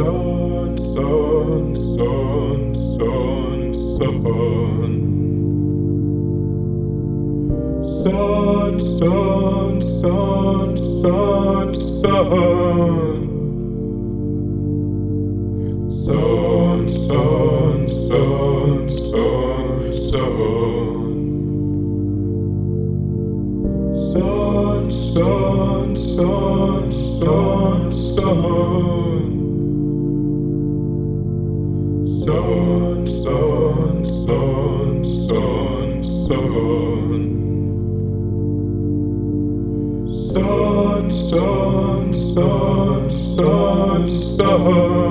sun, sun, sun, sun, sun, sun, sun, sun, sun. sun. love.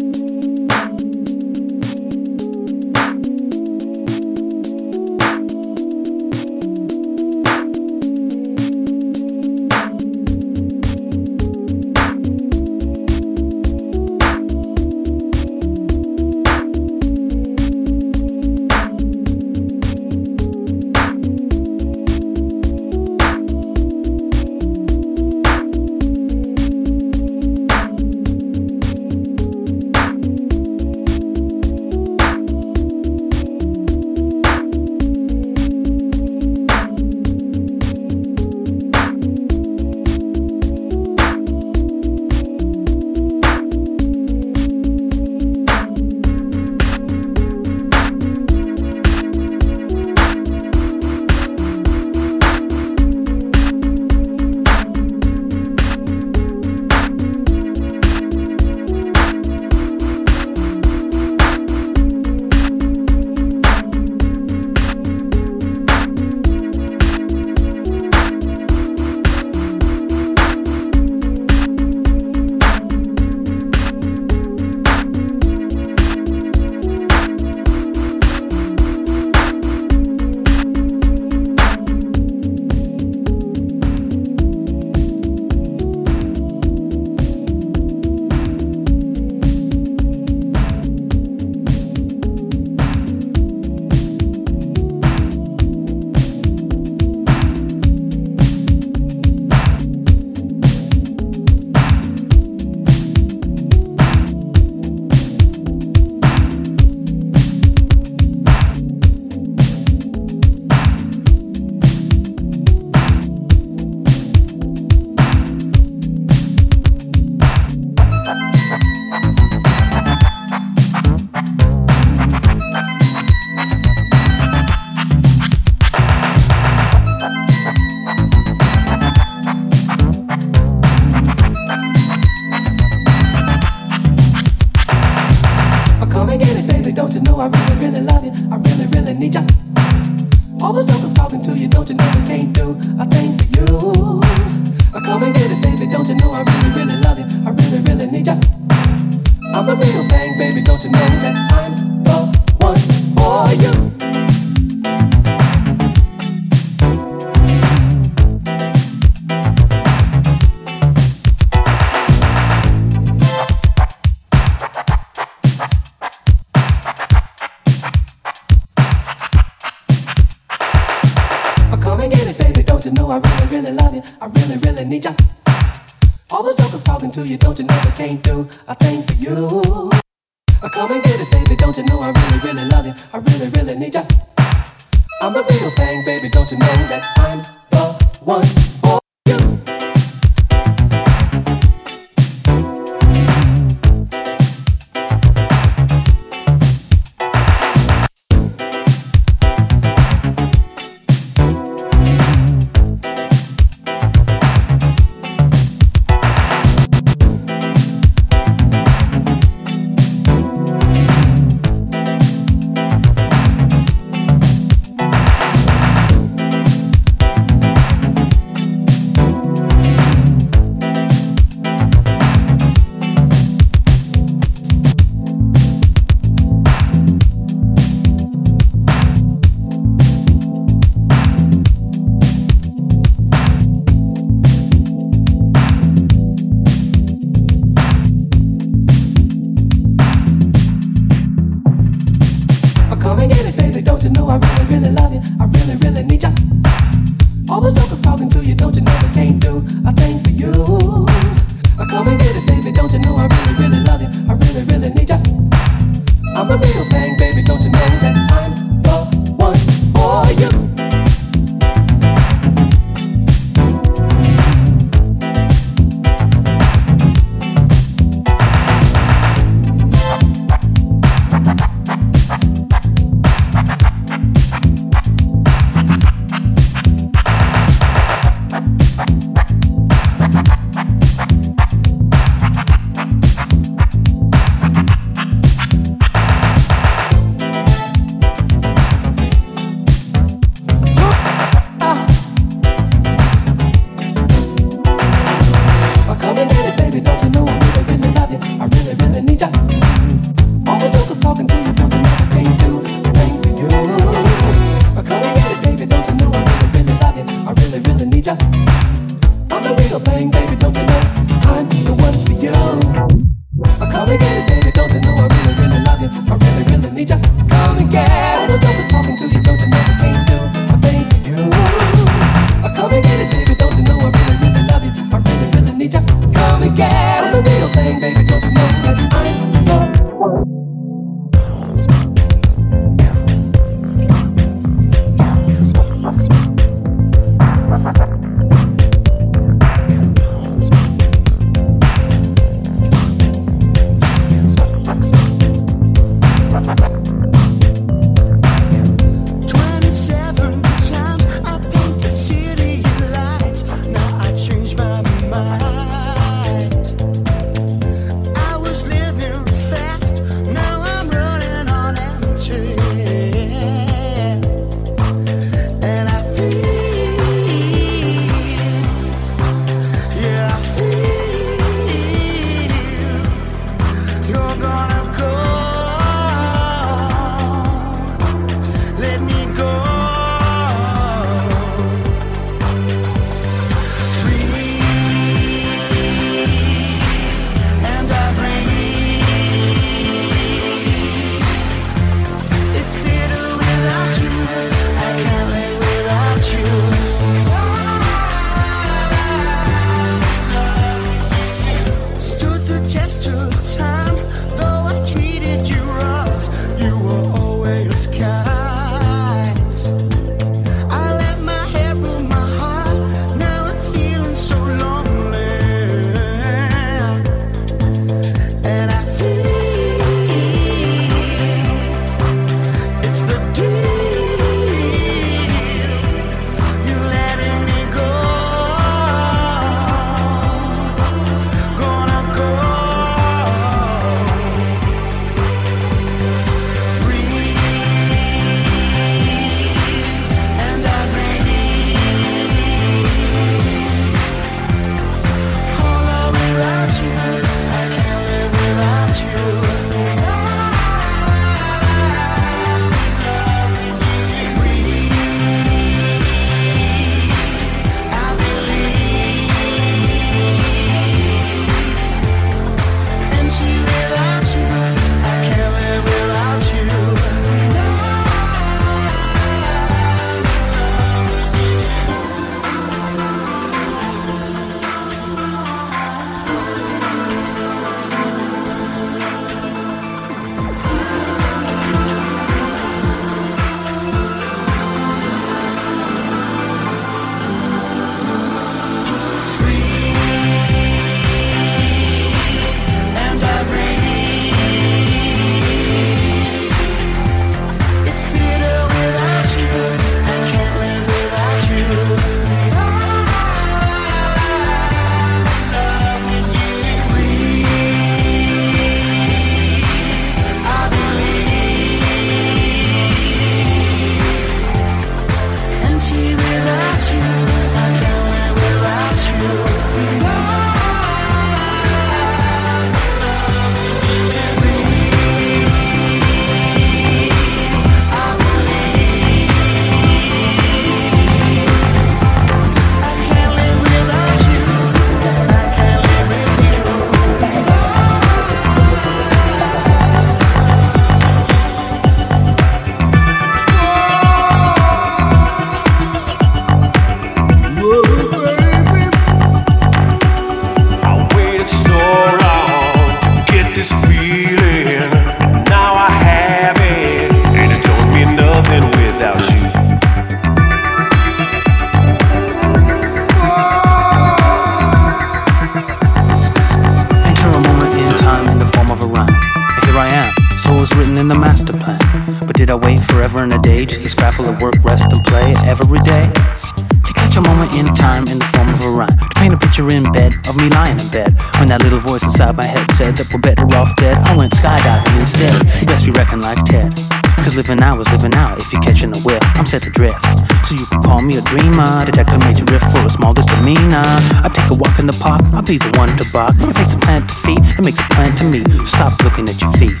Misdemeanor. I take a walk in the park, I'll be the one to bark. It takes a plant to feed, it makes a plant to me. Stop looking at your feet.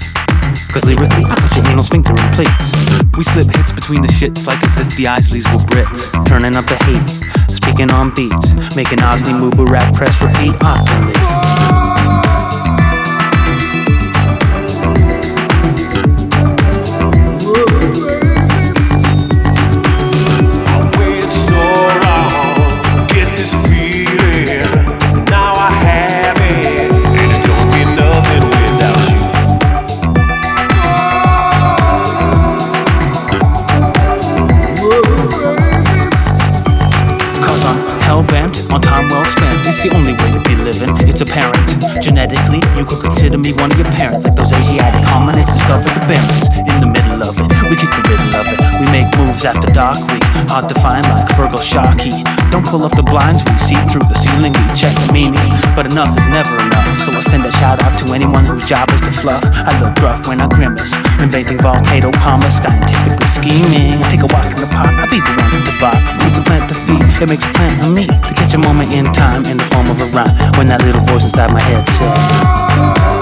Cause lyrically, I put your anal sphincter in plates. We slip hits between the shits like as if the Isleys were Brits. Turning up the heat, speaking on beats. Making Osley move a rap press repeat oftenly. One of your parents. Like those Asiatic hominids discovered the barrens. In the middle of it, we kick the riddle of it. We make moves after dark, we hard to find like Virgil Sharkey. Don't pull up the blinds, we see through the ceiling, we check the meaning. But enough is never enough, so I send a shout out to anyone whose job is to fluff. I look rough when I grimace, inventing volcano karma, scientifically scheming. I take a walk in the park, I'll be the one at the bar. It's a plant to feed, it makes a plant of me. To catch a moment in time in the form of a rhyme, when that little voice inside my head said.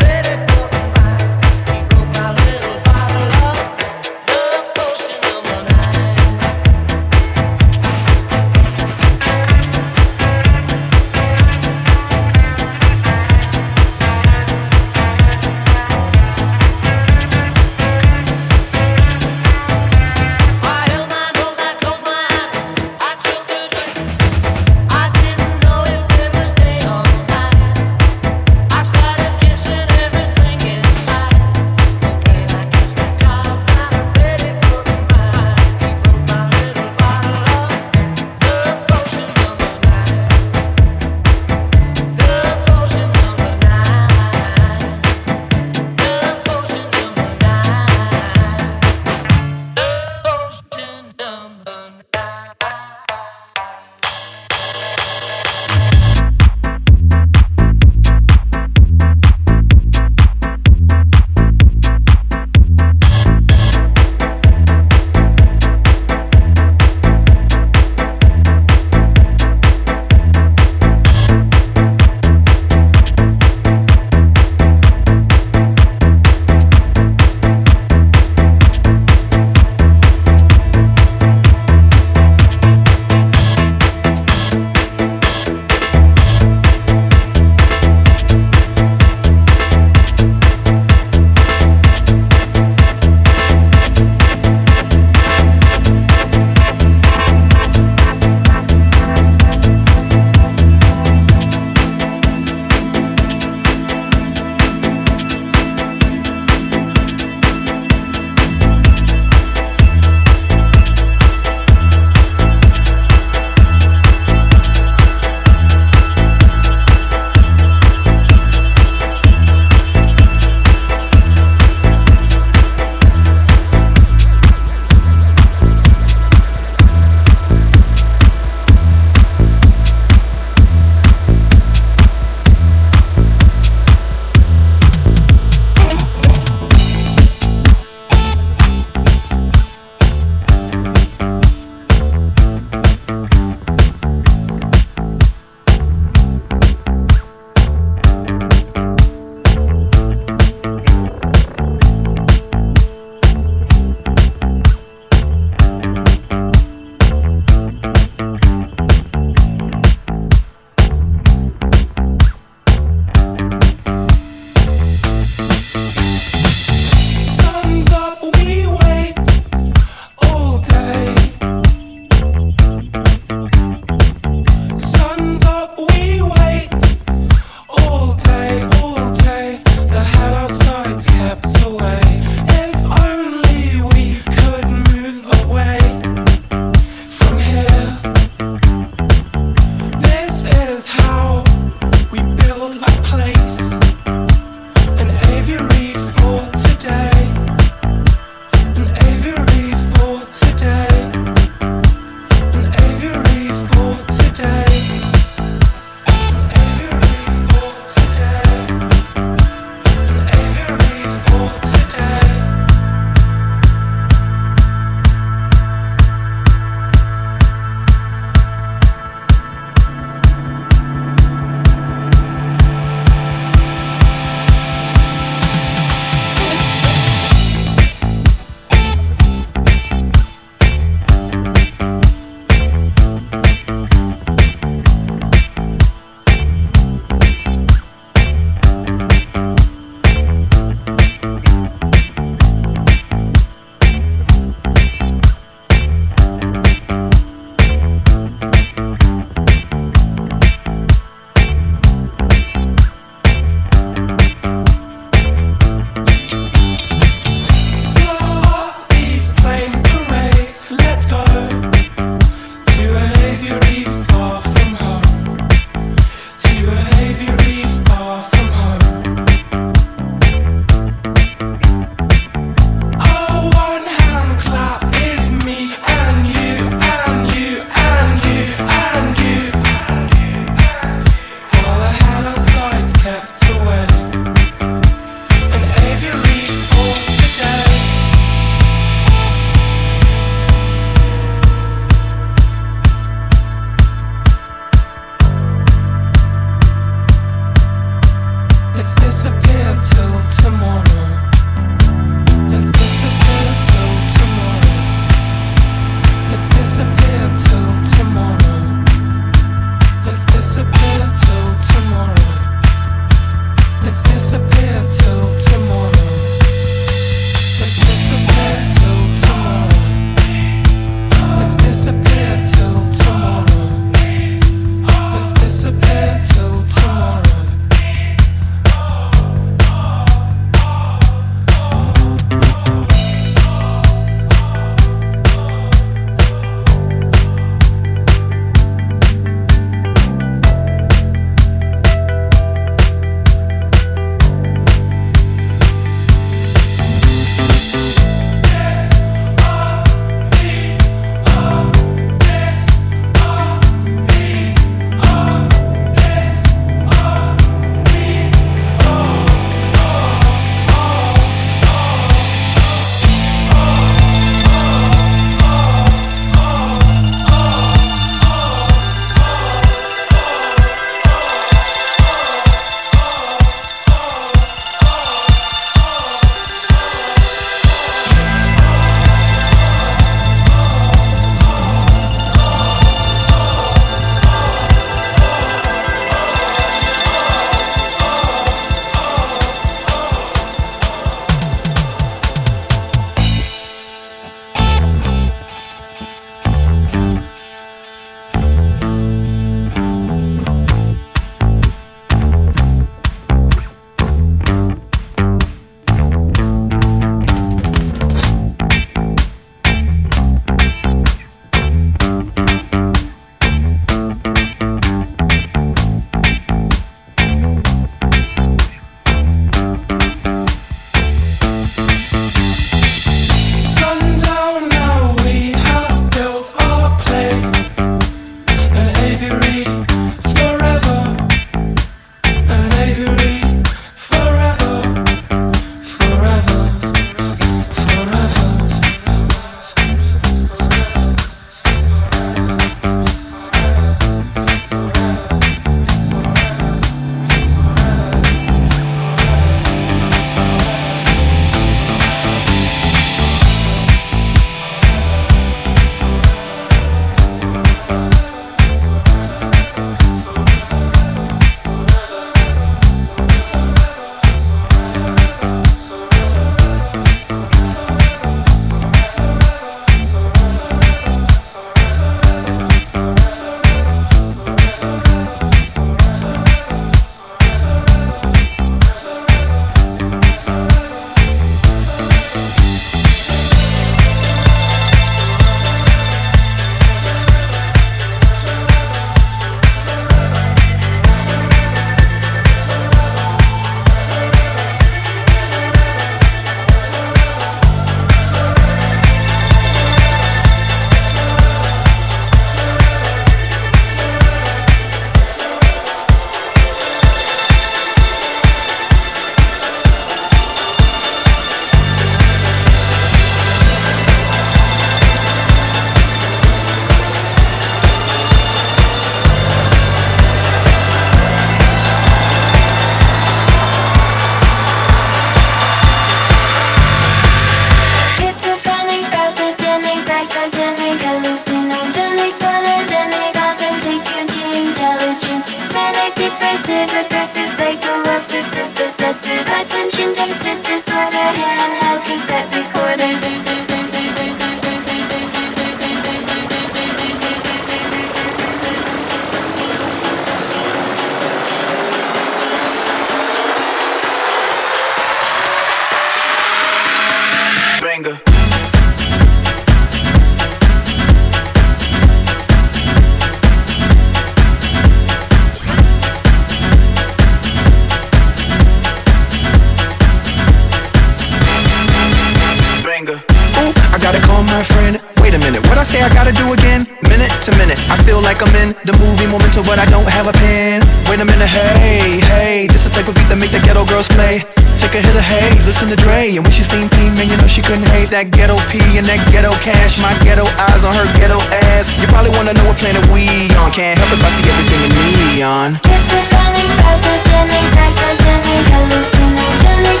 Cash. My ghetto eyes on her ghetto ass. You probably wanna know what planet we on. Can't help if I see everything in neon. Schizophrenic, pathogenic, psychogenic, hallucinogenic,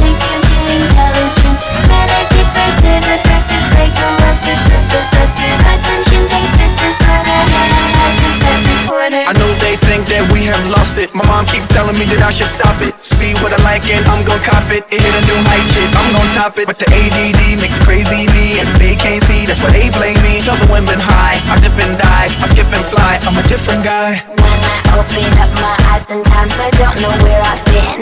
future intelligent, manic, depressive, aggressive, psycho, obsessive, possessive, have lost it. My mom keep telling me that I should stop it. See what I like and I'm gon' cop it. It hit a new height, shit. I'm gon' top it. But the ADD makes it crazy me, and they can't see. That's why they blame me. Tell the women high. I dip and dive. I skip and fly. I'm a different guy. When I open up my eyes, sometimes I don't know where I've been.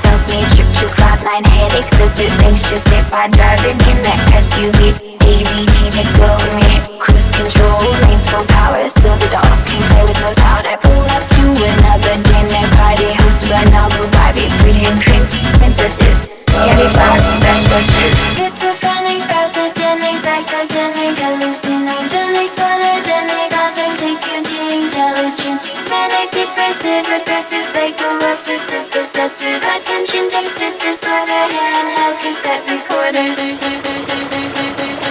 Tells me trip to cloudline headaches as it just if I drive it in the SUV. ADD takes over me. Cruise control, lanes full power, so the dolls can play with nose powder. Pull up to another dinner party hosted by Noble Barbie, pretty and pink princesses. Candy flowers, best wishes. Schizophrenic, pathogenic, psychogenic, hallucinogenic, depressive, aggressive, psycho, obsessive, possessive, attention deficit disorder, handheld cassette recorder.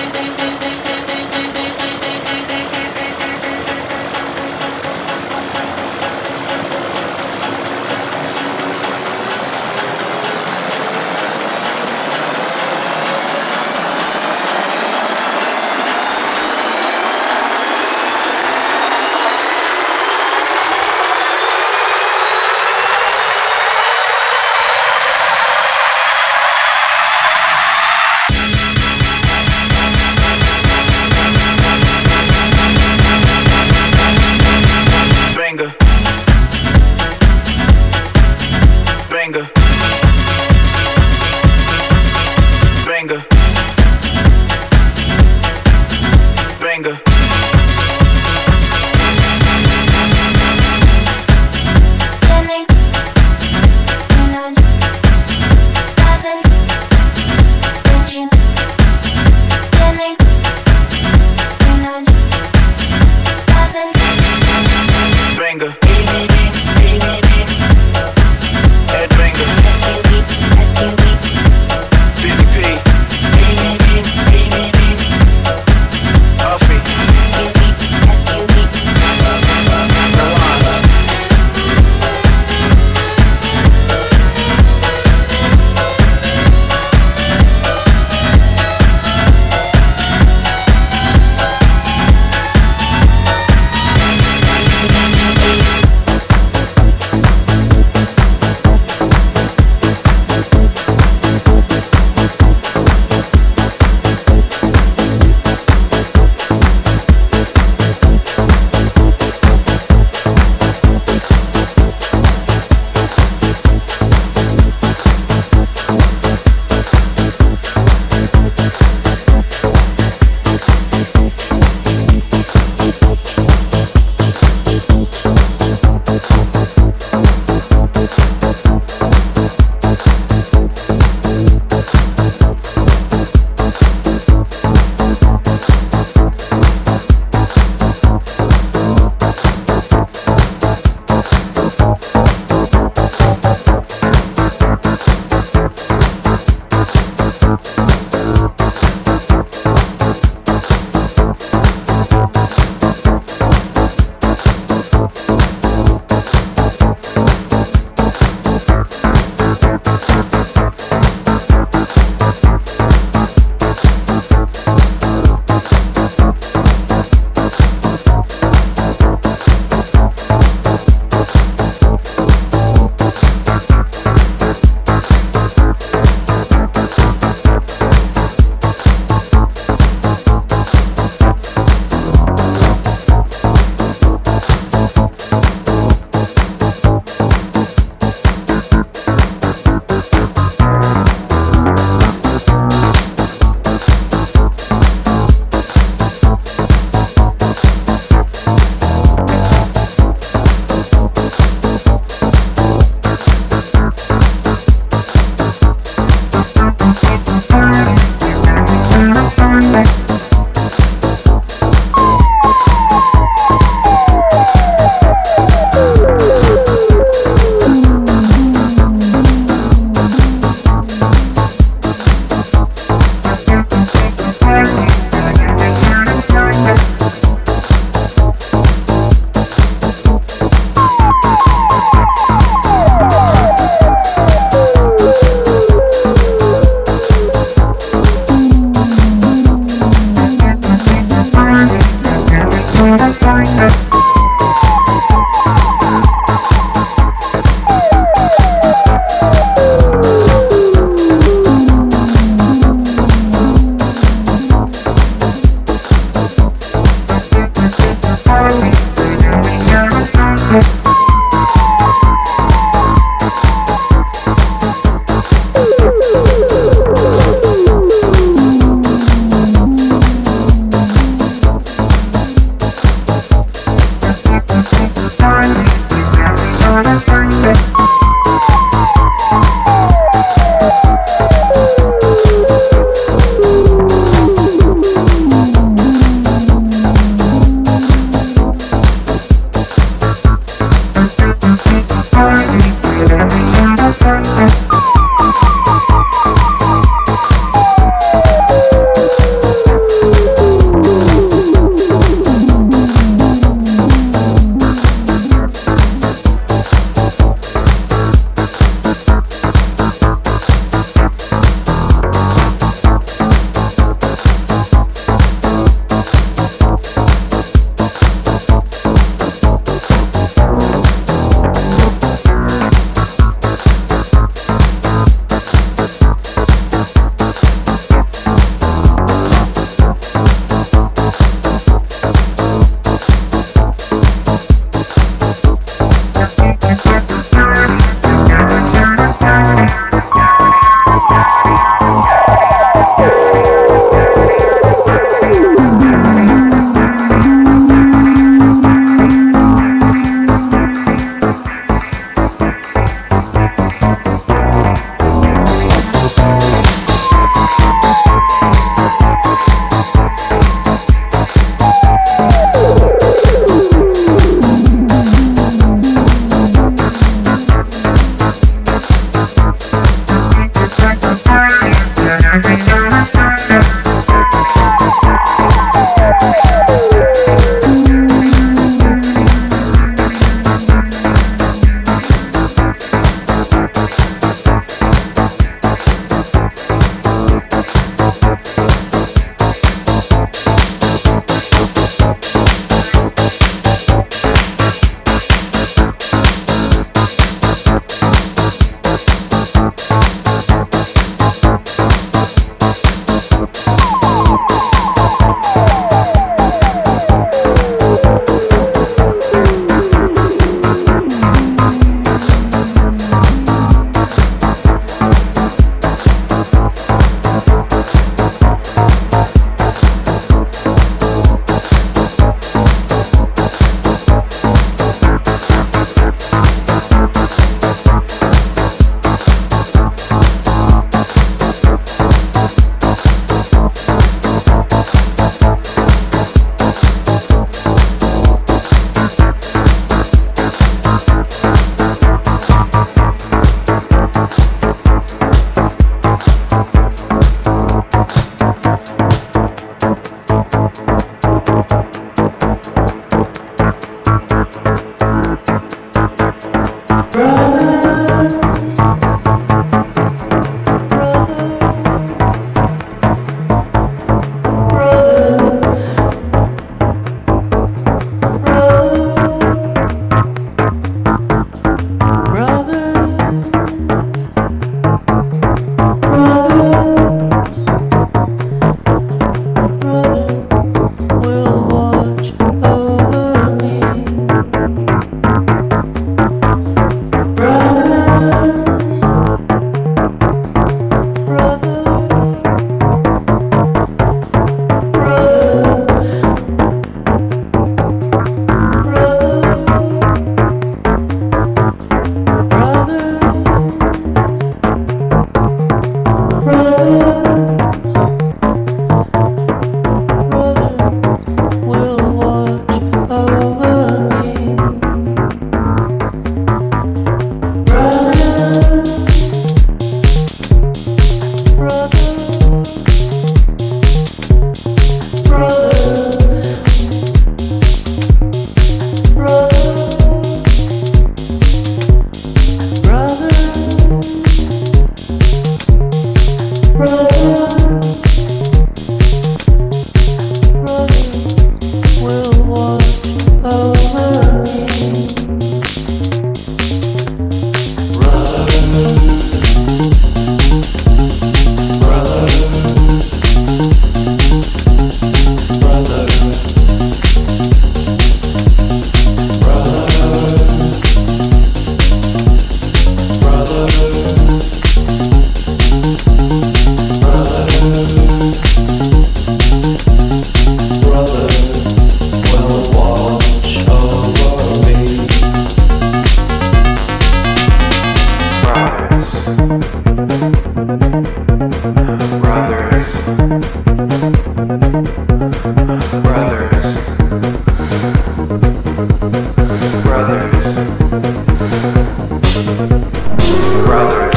brothers.